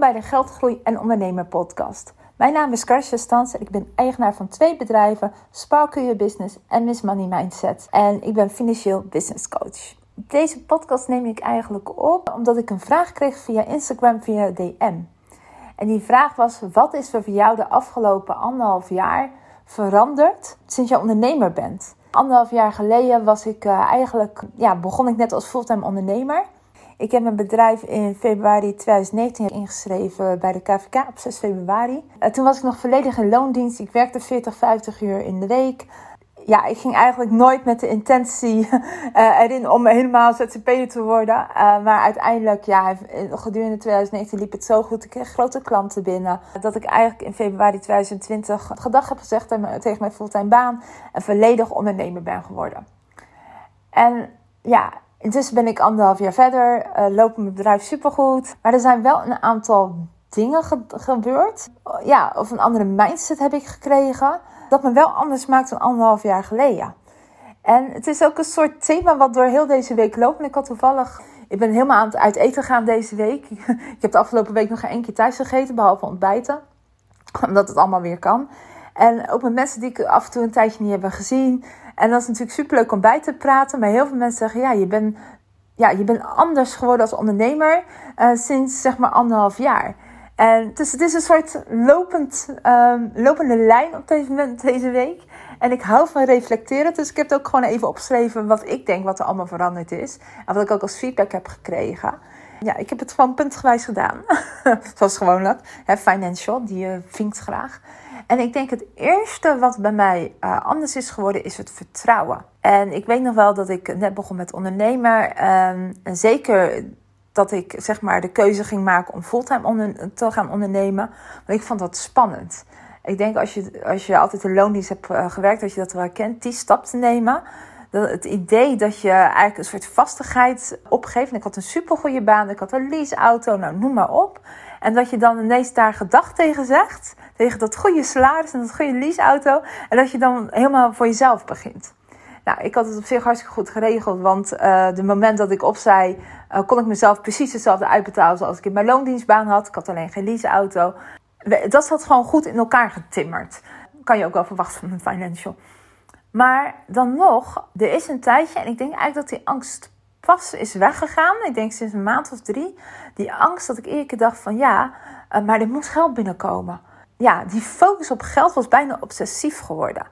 Bij de Geldgroei en Ondernemer podcast. Mijn naam is Karsja Stans en ik ben eigenaar van twee bedrijven, Your Business en Miss Money Mindset. En ik ben financieel business coach. Deze podcast neem ik eigenlijk op omdat ik een vraag kreeg via Instagram via DM. En die vraag was: wat is er voor jou de afgelopen anderhalf jaar veranderd sinds je ondernemer bent? Anderhalf jaar geleden was ik uh, eigenlijk, ja, begon ik net als fulltime ondernemer. Ik heb mijn bedrijf in februari 2019 ingeschreven bij de KVK op 6 februari. Toen was ik nog volledig in loondienst. Ik werkte 40, 50 uur in de week ja, ik ging eigenlijk nooit met de intentie uh, erin om helemaal ZZP'er te worden. Uh, maar uiteindelijk, ja, gedurende 2019 liep het zo goed. Ik kreeg grote klanten binnen. Dat ik eigenlijk in februari 2020 gedag heb gezegd tegen mijn fulltime baan. En volledig ondernemer ben geworden. En ja, intussen ben ik anderhalf jaar verder. Uh, loopt mijn bedrijf supergoed. Maar er zijn wel een aantal dingen ge gebeurd. Ja, of een andere mindset heb ik gekregen dat me wel anders maakt dan anderhalf jaar geleden. En het is ook een soort thema wat door heel deze week loopt. En ik had toevallig, ik ben helemaal aan het uit eten gaan deze week. ik heb de afgelopen week nog geen één keer thuis gegeten, behalve ontbijten. Omdat het allemaal weer kan. En ook met mensen die ik af en toe een tijdje niet hebben gezien. En dat is natuurlijk superleuk om bij te praten. Maar heel veel mensen zeggen, ja, je bent, ja, je anders geworden als ondernemer uh, sinds zeg maar anderhalf jaar. En dus het is een soort lopend, um, lopende lijn op deze, deze week. En ik hou van reflecteren. Dus ik heb het ook gewoon even opgeschreven wat ik denk wat er allemaal veranderd is. En wat ik ook als feedback heb gekregen. Ja, ik heb het gewoon puntgewijs gedaan. Zoals gewoonlijk. Hè, financial, die uh, vinkt graag. En ik denk het eerste wat bij mij uh, anders is geworden, is het vertrouwen. En ik weet nog wel dat ik net begon met ondernemer. Um, en zeker dat ik zeg maar de keuze ging maken om fulltime te gaan ondernemen. Want ik vond dat spannend. Ik denk als je, als je altijd een loondienst hebt uh, gewerkt, dat je dat wel herkent, die stap te nemen. Dat het idee dat je eigenlijk een soort vastigheid opgeeft. Ik had een supergoeie baan, ik had een leaseauto, nou noem maar op. En dat je dan ineens daar gedag tegen zegt. Tegen dat goede salaris en dat goede leaseauto. En dat je dan helemaal voor jezelf begint. Nou, ik had het op zich hartstikke goed geregeld. Want uh, de moment dat ik opzij, uh, kon ik mezelf precies hetzelfde uitbetalen zoals ik in mijn loondienstbaan had. Ik had alleen geen leaseauto. Dat zat gewoon goed in elkaar getimmerd. Kan je ook wel verwachten van een financial. Maar dan nog, er is een tijdje, en ik denk eigenlijk dat die angst pas is weggegaan. Ik denk sinds een maand of drie. Die angst dat ik eerder keer dacht van ja, uh, maar er moet geld binnenkomen. Ja, die focus op geld was bijna obsessief geworden.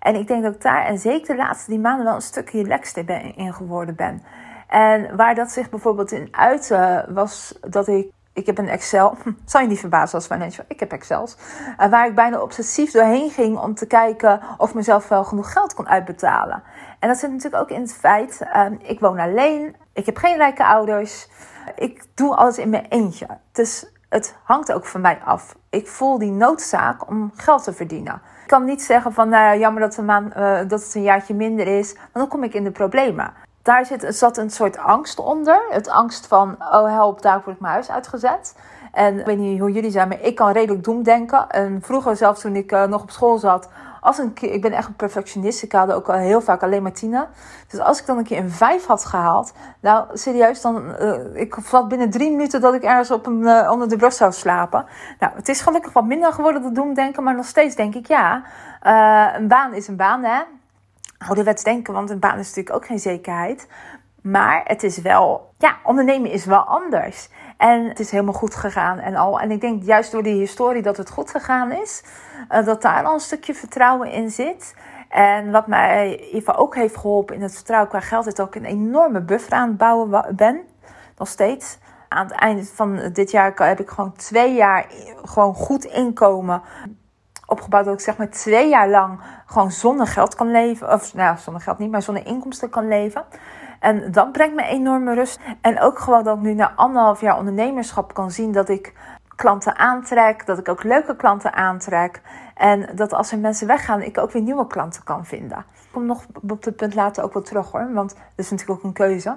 En ik denk dat ik daar, en zeker de laatste die maanden, wel een stuk relaxter in geworden ben. En waar dat zich bijvoorbeeld in uitte, was dat ik. Ik heb een Excel. Zal je niet verbazen als financial. Ik heb Excels. Uh, waar ik bijna obsessief doorheen ging om te kijken of ik mezelf wel genoeg geld kon uitbetalen. En dat zit natuurlijk ook in het feit. Uh, ik woon alleen. Ik heb geen rijke ouders. Ik doe alles in mijn eentje. Dus het hangt ook van mij af. Ik voel die noodzaak om geld te verdienen kan niet zeggen van, nou ja, jammer dat, een maand, uh, dat het een jaartje minder is, dan kom ik in de problemen. Daar zit, zat een soort angst onder. Het angst van, oh help, daar word ik mijn huis uitgezet. En ik weet niet hoe jullie zijn, maar ik kan redelijk doemdenken. En vroeger, zelfs toen ik uh, nog op school zat, als een keer, ik ben echt een perfectionist. Ik haalde ook heel vaak alleen maar tienen. Dus als ik dan een keer een vijf had gehaald, nou serieus, dan uh, ik vat binnen drie minuten dat ik ergens op een, uh, onder de brug zou slapen. Nou, het is gelukkig wat minder geworden dat doemdenken, maar nog steeds denk ik ja, een baan is een baan, hè. Ouderwets denken, want een baan is natuurlijk ook geen zekerheid. Maar het is wel, ja, ondernemen is wel anders. En het is helemaal goed gegaan en al. En ik denk juist door die historie dat het goed gegaan is, uh, dat daar al een stukje vertrouwen in zit. En wat mij even ook heeft geholpen in het vertrouwen qua geld, is dat ik een enorme buffer aan het bouwen ben. Nog steeds. Aan het einde van dit jaar heb ik gewoon twee jaar gewoon goed inkomen opgebouwd dat ik zeg maar twee jaar lang gewoon zonder geld kan leven. Of nou, zonder geld niet, maar zonder inkomsten kan leven. En dat brengt me enorme rust. En ook gewoon dat ik nu na anderhalf jaar ondernemerschap kan zien dat ik klanten aantrek. Dat ik ook leuke klanten aantrek. En dat als er mensen weggaan, ik ook weer nieuwe klanten kan vinden. Ik kom nog op dit punt later ook wel terug hoor. Want dat is natuurlijk ook een keuze.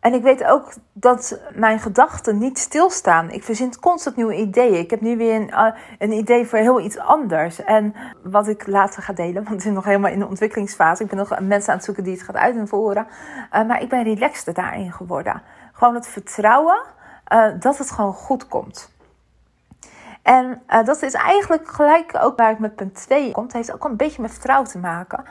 En ik weet ook dat mijn gedachten niet stilstaan. Ik verzin constant nieuwe ideeën. Ik heb nu weer een, uh, een idee voor heel iets anders. En wat ik later ga delen, want het is nog helemaal in de ontwikkelingsfase. Ik ben nog mensen aan het zoeken die het gaat uitvoeren. Uh, maar ik ben relaxter daarin geworden. Gewoon het vertrouwen uh, dat het gewoon goed komt. En dat is eigenlijk gelijk ook waar ik met punt 2 komt. Het heeft ook een beetje met vertrouwen te maken.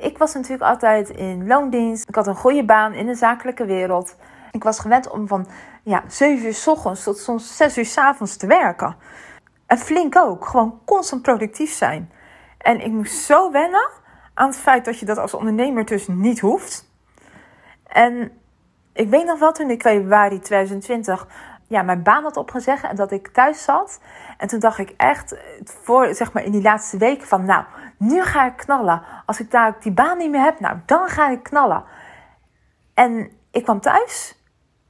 Ik was natuurlijk altijd in loondienst. Ik had een goede baan in de zakelijke wereld. Ik was gewend om van ja, 7 uur s ochtends tot soms 6 uur s avonds te werken. En flink ook. Gewoon constant productief zijn. En ik moest zo wennen aan het feit dat je dat als ondernemer dus niet hoeft. En ik weet nog wel toen ik februari 2020 ja, mijn baan had opgezegd en dat ik thuis zat. En toen dacht ik echt voor, zeg maar, in die laatste weken van, nou, nu ga ik knallen. Als ik daar die baan niet meer heb, nou, dan ga ik knallen. En ik kwam thuis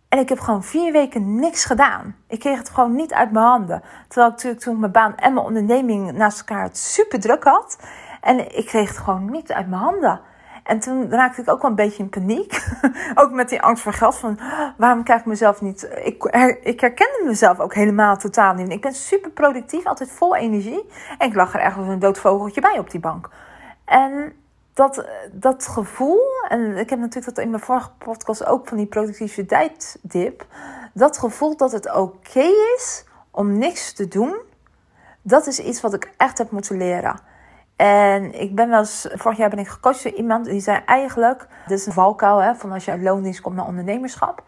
en ik heb gewoon vier weken niks gedaan. Ik kreeg het gewoon niet uit mijn handen. Terwijl ik natuurlijk toen mijn baan en mijn onderneming naast elkaar het super druk had. En ik kreeg het gewoon niet uit mijn handen. En toen raakte ik ook wel een beetje in paniek. ook met die angst voor geld. Van waarom krijg ik mezelf niet. Ik, ik herkende mezelf ook helemaal totaal niet. Ik ben super productief, altijd vol energie. En ik lag er als een dood vogeltje bij op die bank. En dat, dat gevoel. En ik heb natuurlijk dat in mijn vorige podcast ook van die productiviteitsdip. Dat gevoel dat het oké is om niks te doen. Dat is iets wat ik echt heb moeten leren. En ik ben wel vorig jaar ben ik gecoacht door iemand die zei eigenlijk, dit is een valkuil hè, van als je uit loondienst komt naar ondernemerschap,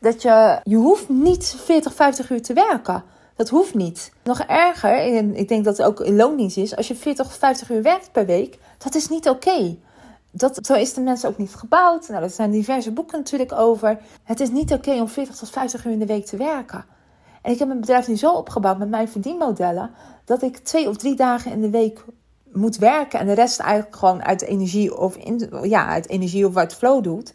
dat je, je hoeft niet 40, 50 uur te werken. Dat hoeft niet. Nog erger, en ik denk dat het ook in loondienst is, als je 40 of 50 uur werkt per week, dat is niet oké. Dat, zo is de mensen ook niet gebouwd. Nou, er zijn diverse boeken natuurlijk over. Het is niet oké om 40 tot 50 uur in de week te werken. En ik heb mijn bedrijf nu zo opgebouwd met mijn verdienmodellen, dat ik twee of drie dagen in de week moet werken en de rest eigenlijk gewoon uit energie of, in, ja, uit energie of uit flow doet.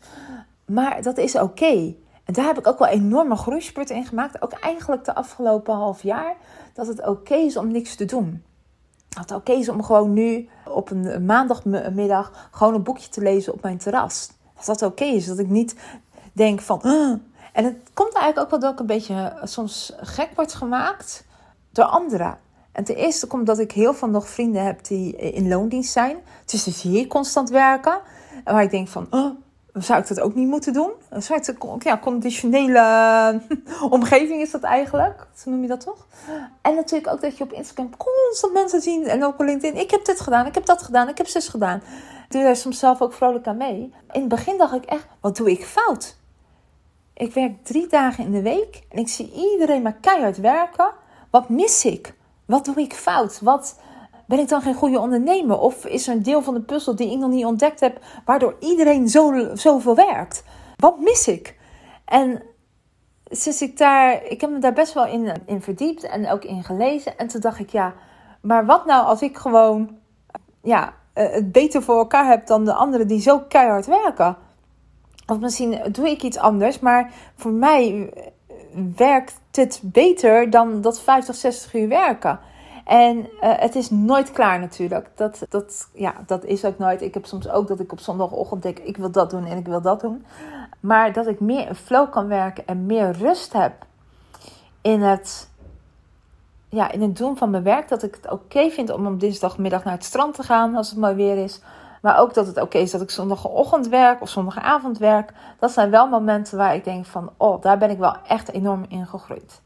Maar dat is oké. En daar heb ik ook wel enorme groeispurten in gemaakt. Ook eigenlijk de afgelopen half jaar. Dat het oké is om niks te doen. Dat het oké is om gewoon nu op een maandagmiddag gewoon een boekje te lezen op mijn terras. Dat dat oké is. Dat ik niet denk van. En het komt eigenlijk ook wel dat ik een beetje soms gek word gemaakt door anderen. En ten eerste komt dat ik heel veel nog vrienden heb die in loondienst zijn. Dus zie ik constant werken. En waar ik denk van, oh, zou ik dat ook niet moeten doen? Een soort ja, conditionele omgeving is dat eigenlijk. Zo noem je dat toch? En natuurlijk ook dat je op Instagram constant mensen ziet. En ook op LinkedIn. Ik heb dit gedaan, ik heb dat gedaan, ik heb zus gedaan. Ik doe daar soms zelf ook vrolijk aan mee. In het begin dacht ik echt, wat doe ik fout? Ik werk drie dagen in de week. En ik zie iedereen maar keihard werken. Wat mis ik? Wat doe ik fout? Wat ben ik dan geen goede ondernemer? Of is er een deel van de puzzel die ik nog niet ontdekt heb, waardoor iedereen zo, zoveel werkt? Wat mis ik? En sinds ik daar, ik heb me daar best wel in, in verdiept en ook in gelezen. En toen dacht ik, ja, maar wat nou als ik gewoon ja, eh, het beter voor elkaar heb dan de anderen die zo keihard werken? Of misschien doe ik iets anders, maar voor mij werkt het beter dan dat 50, 60 uur werken. En uh, het is nooit klaar natuurlijk. Dat, dat, ja, dat is ook nooit. Ik heb soms ook dat ik op zondagochtend denk: ik wil dat doen en ik wil dat doen. Maar dat ik meer in flow kan werken en meer rust heb in het, ja, in het doen van mijn werk. Dat ik het oké vind om op dinsdagmiddag naar het strand te gaan als het mooi weer is. Maar ook dat het oké is dat ik zondagochtend werk of zondagavond werk. Dat zijn wel momenten waar ik denk van, oh, daar ben ik wel echt enorm in gegroeid.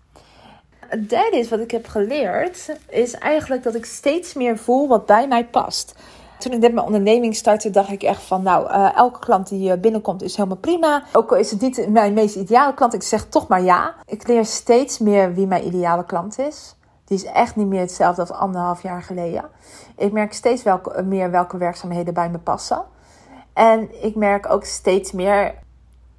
Het derde is wat ik heb geleerd, is eigenlijk dat ik steeds meer voel wat bij mij past. Toen ik net mijn onderneming startte, dacht ik echt van, nou, uh, elke klant die eh, binnenkomt is helemaal prima. Ook al is het niet mijn meest ideale klant, ik zeg toch maar ja. Ik leer steeds meer wie mijn ideale klant is. Die is echt niet meer hetzelfde als anderhalf jaar geleden. Ik merk steeds welke, meer welke werkzaamheden bij me passen. En ik merk ook steeds meer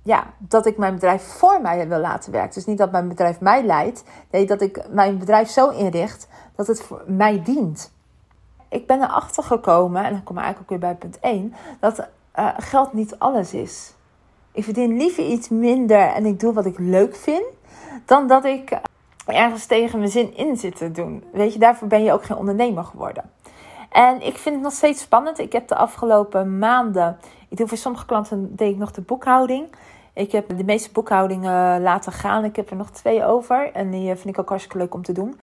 ja, dat ik mijn bedrijf voor mij wil laten werken. Dus niet dat mijn bedrijf mij leidt. Nee, dat ik mijn bedrijf zo inricht dat het voor mij dient. Ik ben erachter gekomen, en dan kom ik eigenlijk ook weer bij punt 1, dat uh, geld niet alles is. Ik verdien liever iets minder en ik doe wat ik leuk vind, dan dat ik ergens tegen mijn zin in zit te doen. Weet je, daarvoor ben je ook geen ondernemer geworden. En ik vind het nog steeds spannend. Ik heb de afgelopen maanden, ik doe voor sommige klanten deed ik nog de boekhouding. Ik heb de meeste boekhoudingen laten gaan. Ik heb er nog twee over. En die vind ik ook hartstikke leuk om te doen.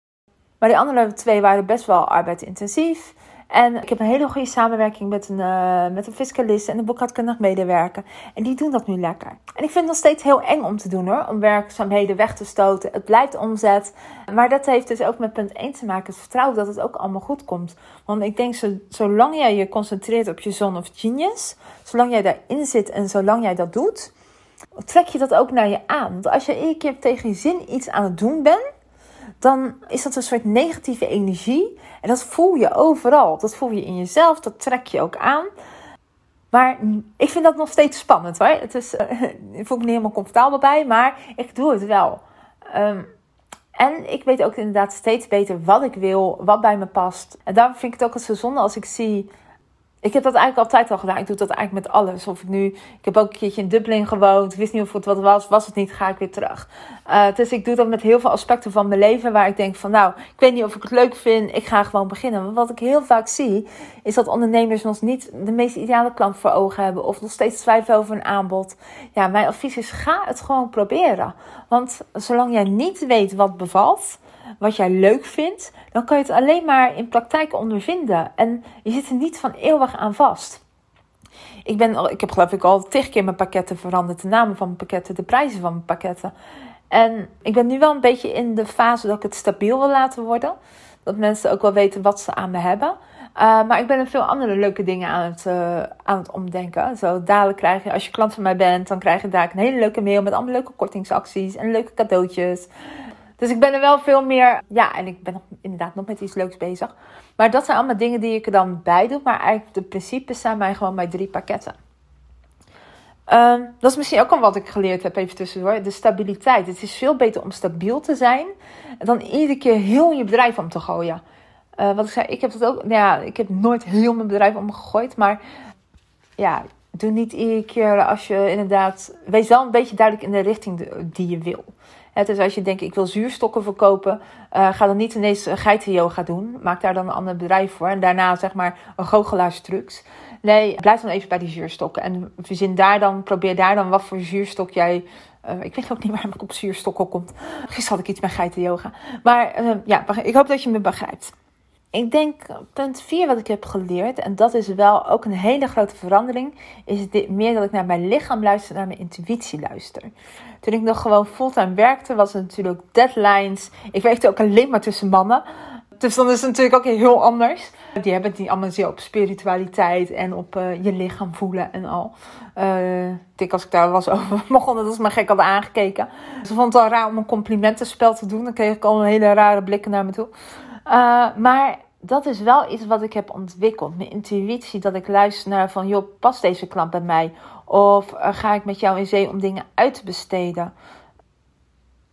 Maar die andere twee waren best wel arbeidintensief. En ik heb een hele goede samenwerking met een, uh, met een fiscalist en een boekhoudkundig medewerker. En die doen dat nu lekker. En ik vind het nog steeds heel eng om te doen hoor. Om werkzaamheden weg te stoten. Het blijft omzet. Maar dat heeft dus ook met punt 1 te maken. Het vertrouwen dat het ook allemaal goed komt. Want ik denk, zo, zolang jij je concentreert op je zon of genius. Zolang jij daarin zit en zolang jij dat doet. Trek je dat ook naar je aan. Want als je één keer tegen je zin iets aan het doen bent dan is dat een soort negatieve energie. En dat voel je overal. Dat voel je in jezelf, dat trek je ook aan. Maar ik vind dat nog steeds spannend hoor. Het is, uh, ik voel me niet helemaal comfortabel bij, maar ik doe het wel. Um, en ik weet ook inderdaad steeds beter wat ik wil, wat bij me past. En daarom vind ik het ook als zo zonde als ik zie ik heb dat eigenlijk altijd al gedaan. Ik doe dat eigenlijk met alles. Of ik nu, ik heb ook een keertje in Dublin gewoond. Wist niet of het wat was. Was het niet, ga ik weer terug. Uh, dus ik doe dat met heel veel aspecten van mijn leven. Waar ik denk van nou, ik weet niet of ik het leuk vind. Ik ga gewoon beginnen. Maar wat ik heel vaak zie, is dat ondernemers nog niet de meest ideale klant voor ogen hebben. Of nog steeds twijfelen over een aanbod. Ja, mijn advies is ga het gewoon proberen. Want zolang jij niet weet wat bevalt wat jij leuk vindt, dan kan je het alleen maar in praktijk ondervinden. En je zit er niet van eeuwig aan vast. Ik, ben, ik heb geloof ik al tig keer mijn pakketten veranderd. De namen van mijn pakketten, de prijzen van mijn pakketten. En ik ben nu wel een beetje in de fase dat ik het stabiel wil laten worden. Dat mensen ook wel weten wat ze aan me hebben. Uh, maar ik ben er veel andere leuke dingen aan het, uh, aan het omdenken. Zo dadelijk krijg je, als je klant van mij bent, dan krijg je daar een hele leuke mail met allemaal leuke kortingsacties en leuke cadeautjes. Dus ik ben er wel veel meer. Ja, en ik ben inderdaad nog met iets leuks bezig. Maar dat zijn allemaal dingen die ik er dan bij doe. Maar eigenlijk de principes zijn mij gewoon bij drie pakketten. Um, dat is misschien ook al wat ik geleerd heb, even tussendoor. De stabiliteit. Het is veel beter om stabiel te zijn dan iedere keer heel je bedrijf om te gooien. Uh, wat ik zei, ik heb dat ook. Nou ja, ik heb nooit heel mijn bedrijf omgegooid. Maar ja, doe niet iedere keer als je inderdaad. Wees wel een beetje duidelijk in de richting die je wil. Het is als je denkt, ik wil zuurstokken verkopen, uh, ga dan niet ineens geitenyoga doen. Maak daar dan een ander bedrijf voor. En daarna zeg maar een goochelaarstrucs. Nee, blijf dan even bij die zuurstokken. En verzin daar dan, probeer daar dan wat voor zuurstok jij... Uh, ik weet ook niet waarom ik op zuurstokken komt. Gisteren had ik iets met geitenyoga. Maar ja, ik hoop dat je me begrijpt. Ik denk punt 4 wat ik heb geleerd, en dat is wel ook een hele grote verandering, is meer dat ik naar mijn lichaam luister, naar mijn intuïtie luister. Toen ik nog gewoon fulltime werkte, was het natuurlijk deadlines. Ik werkte ook alleen maar tussen mannen. Dus dan is het natuurlijk ook heel anders. Die hebben het allemaal zeer op spiritualiteit en op uh, je lichaam voelen en al. Uh, ik als ik daar was over begon, dat ze me gek hadden aangekeken. Ze vond het al raar om een complimentenspel te doen. Dan kreeg ik al een hele rare blikken naar me toe. Uh, maar dat is wel iets wat ik heb ontwikkeld. Mijn intuïtie, dat ik luister naar van, joh, past deze klant bij mij? Of uh, ga ik met jou in zee om dingen uit te besteden?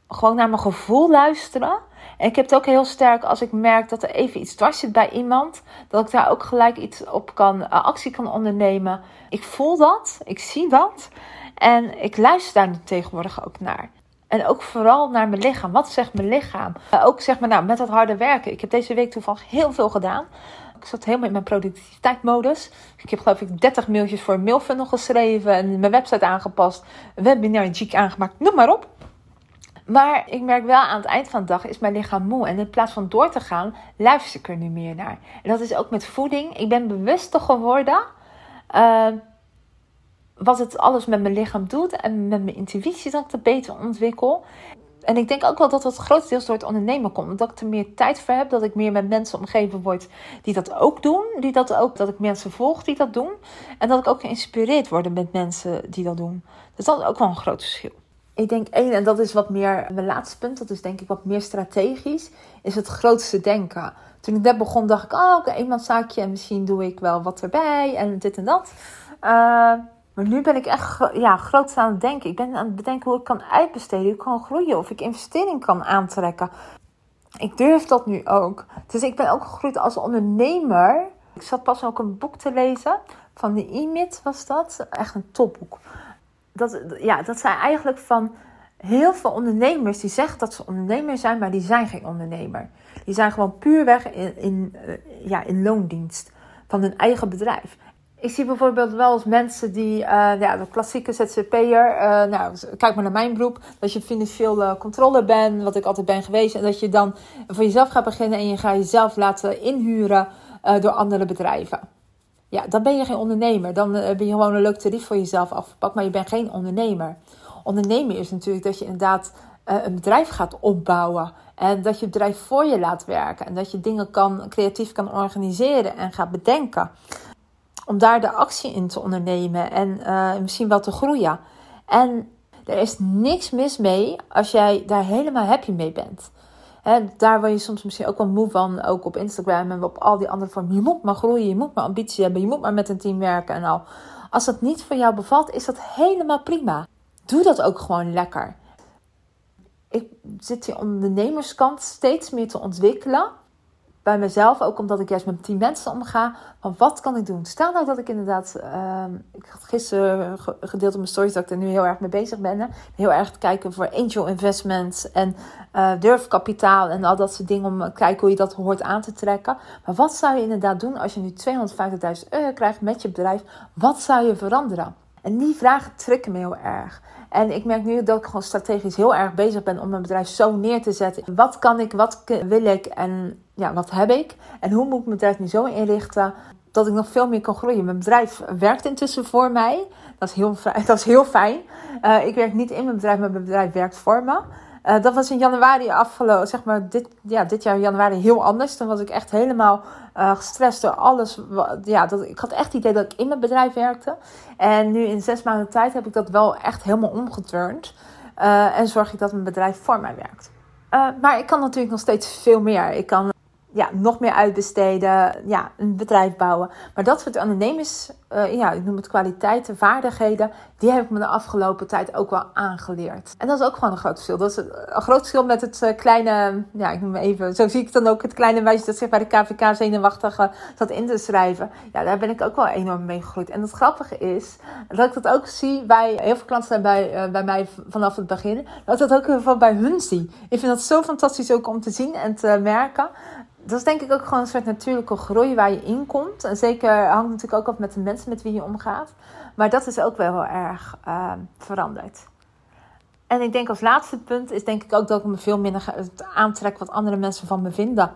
Gewoon naar mijn gevoel luisteren. En ik heb het ook heel sterk als ik merk dat er even iets dwars zit bij iemand. Dat ik daar ook gelijk iets op kan, uh, actie kan ondernemen. Ik voel dat, ik zie dat. En ik luister daar tegenwoordig ook naar. En ook vooral naar mijn lichaam. Wat zegt mijn lichaam? Uh, ook zeg maar nou, met dat harde werken. Ik heb deze week toevallig heel veel gedaan. Ik zat helemaal in mijn productiviteitsmodus. Ik heb geloof ik 30 mailtjes voor een mailfunnel geschreven. En mijn website aangepast. Een webinar in aangemaakt. Noem maar op. Maar ik merk wel aan het eind van de dag is mijn lichaam moe. En in plaats van door te gaan, luister ik er nu meer naar. En dat is ook met voeding. Ik ben bewuster geworden. Uh, wat het alles met mijn lichaam doet en met mijn intuïtie dat ik het beter ontwikkel. En ik denk ook wel dat dat grotendeels door het ondernemen komt. Dat ik er meer tijd voor heb. Dat ik meer met mensen omgeven word die dat ook doen. Die dat, ook, dat ik mensen volg die dat doen. En dat ik ook geïnspireerd word met mensen die dat doen. Dus dat is ook wel een groot verschil. Ik denk één, en dat is wat meer mijn laatste punt. Dat is denk ik wat meer strategisch. Is het grootste denken. Toen ik net begon dacht ik, oh oké, okay, eenmanszaakje. En misschien doe ik wel wat erbij. En dit en dat. Uh, maar nu ben ik echt ja, groot aan het denken. Ik ben aan het bedenken hoe ik kan uitbesteden, hoe ik kan groeien, of ik investering kan aantrekken. Ik durf dat nu ook. Dus ik ben ook gegroeid als ondernemer. Ik zat pas ook een boek te lezen van de E-Myth was dat. Echt een topboek. Dat, ja, dat zijn eigenlijk van heel veel ondernemers die zeggen dat ze ondernemer zijn, maar die zijn geen ondernemer. Die zijn gewoon puurweg in, in, eh, ja, in loondienst van hun eigen bedrijf. Ik zie bijvoorbeeld wel eens mensen die, uh, ja, de klassieke ZZP'er, uh, nou, kijk maar naar mijn beroep, dat je financieel uh, controller bent, wat ik altijd ben geweest, en dat je dan voor jezelf gaat beginnen en je gaat jezelf laten inhuren door andere bedrijven. Ja, dan ben je geen ondernemer. Dan ben je gewoon een leuk tarief voor jezelf afgepakt, maar je bent geen ondernemer. Ondernemen is natuurlijk dat je inderdaad een bedrijf gaat opbouwen. En dat je bedrijf voor je laat werken. En dat je dingen kan, creatief kan organiseren en gaat bedenken. Om daar de actie in te ondernemen en misschien wel te groeien. En er is niks mis mee als jij daar helemaal happy mee bent. daar word je soms misschien ook wel moe van, ook op Instagram en op al die andere vormen. Je moet maar groeien, je moet maar ambitie hebben, je moet maar met een team werken en al. Als dat niet voor jou bevalt, is dat helemaal prima. Doe dat ook gewoon lekker. Ik zit die ondernemerskant steeds meer te ontwikkelen bij mezelf, ook omdat ik juist met tien mensen omga, van wat kan ik doen? Stel nou dat ik inderdaad, uh, ik had gisteren gedeeld op mijn stories dat ik er nu heel erg mee bezig ben. Heel erg te kijken voor angel investments en uh, durfkapitaal en al dat soort dingen om te kijken hoe je dat hoort aan te trekken. Maar wat zou je inderdaad doen als je nu 250.000 euro krijgt met je bedrijf? Wat zou je veranderen? En die vragen trekken me heel erg. En ik merk nu dat ik gewoon strategisch heel erg bezig ben om mijn bedrijf zo neer te zetten. Wat kan ik, wat wil ik en ja, wat heb ik? En hoe moet ik mijn bedrijf nu zo inrichten dat ik nog veel meer kan groeien? Mijn bedrijf werkt intussen voor mij. Dat is heel, dat is heel fijn. Uh, ik werk niet in mijn bedrijf, maar mijn bedrijf werkt voor me. Uh, dat was in januari afgelopen, zeg maar dit, ja, dit jaar januari heel anders. Toen was ik echt helemaal uh, gestrest door alles. Ja, dat, ik had echt het idee dat ik in mijn bedrijf werkte. En nu in zes maanden tijd heb ik dat wel echt helemaal omgeturnd. Uh, en zorg ik dat mijn bedrijf voor mij werkt. maar ik kan natuurlijk nog steeds veel meer. Ik kan ja, nog meer uitbesteden, ja, een bedrijf bouwen. Maar dat soort ondernemers, uh, ja, ik noem het kwaliteiten, vaardigheden, die heb ik me de afgelopen tijd ook wel aangeleerd. En dat is ook gewoon een groot verschil. Dat is een groot verschil met het uh, kleine, ja, ik noem even, zo zie ik dan ook het kleine meisje dat zich bij de KVK zenuwachtig zat in te schrijven. Ja, daar ben ik ook wel enorm mee gegroeid. En het grappige is dat ik dat ook zie bij heel veel klanten bij, bij mij vanaf het begin, dat ik dat ook bij hun zie. Ik vind dat zo fantastisch ook om te zien en te merken dat is denk ik ook gewoon een soort natuurlijke groei waar je in komt. En zeker hangt natuurlijk ook af met de mensen met wie je omgaat. Maar dat is ook wel heel erg uh, veranderd. En ik denk als laatste punt is denk ik ook dat ik me veel minder aantrek wat andere mensen van me vinden.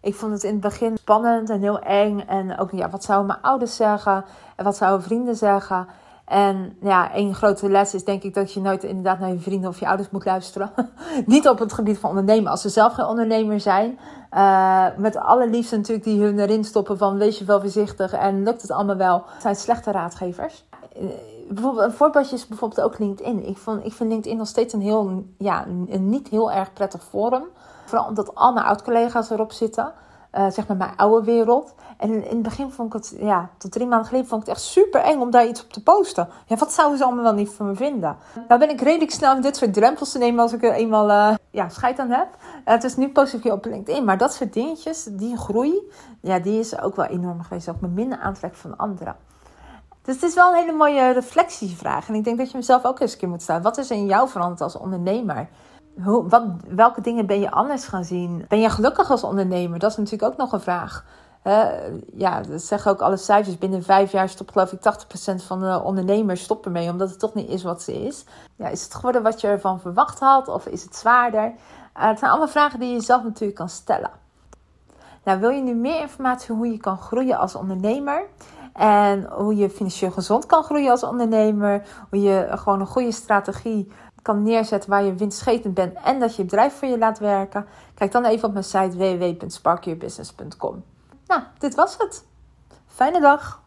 Ik vond het in het begin spannend en heel eng. En ook, ja, wat zouden mijn ouders zeggen? En wat zouden vrienden zeggen? En ja, één grote les is denk ik dat je nooit inderdaad naar je vrienden of je ouders moet luisteren. Niet op het gebied van ondernemen. Als ze zelf geen ondernemer zijn. Uh, met alle liefde natuurlijk die hun erin stoppen van wees je wel voorzichtig en lukt het allemaal wel. Het zijn slechte raadgevers. Uh, bijvoorbeeld, een voorbeeldje is bijvoorbeeld ook LinkedIn. Ik, vond, ik vind LinkedIn nog steeds een, heel, ja, een niet heel erg prettig forum. Vooral omdat al mijn oud-collega's erop zitten. Uh, zeg maar mijn oude wereld. En in, in, het begin vond ik het, ja, tot drie maanden geleden vond ik het echt super eng om daar iets op te posten. Ja, wat zouden ze allemaal niet van me vinden? Nou ben ik redelijk snel dit soort drempels te nemen als ik er eenmaal uh, ja, scheid aan heb. Uh, het is nu positief op LinkedIn, maar dat soort dingetjes, die groei, ja, die is ook wel enorm geweest. Ook me minder aantrekken van anderen. Dus het is wel een hele mooie reflectievraag. En ik denk dat je mezelf ook eens een keer moet stellen. Wat is in jou veranderd als ondernemer? Hoe, wat, welke dingen ben je anders gaan zien? Ben je gelukkig als ondernemer? Dat is natuurlijk ook nog een vraag. Ja, dat zeggen ook alle cijfers. Binnen vijf jaar stopt geloof ik 80% van de ondernemers stoppen mee. Omdat het toch niet is wat ze is. Ja, is het geworden wat je ervan verwacht had? Of is het zwaarder? Uh, het zijn allemaal vragen die je zelf natuurlijk kan stellen. Nou, wil je nu meer informatie hoe je kan groeien als ondernemer? En hoe je financieel gezond kan groeien als ondernemer? Hoe je gewoon een goede strategie kan neerzetten waar je winstgevend bent en dat je bedrijf voor je laat werken, kijk dan even op mijn site www.sparkyourbusiness.com. Nou, dit was het. Fijne dag!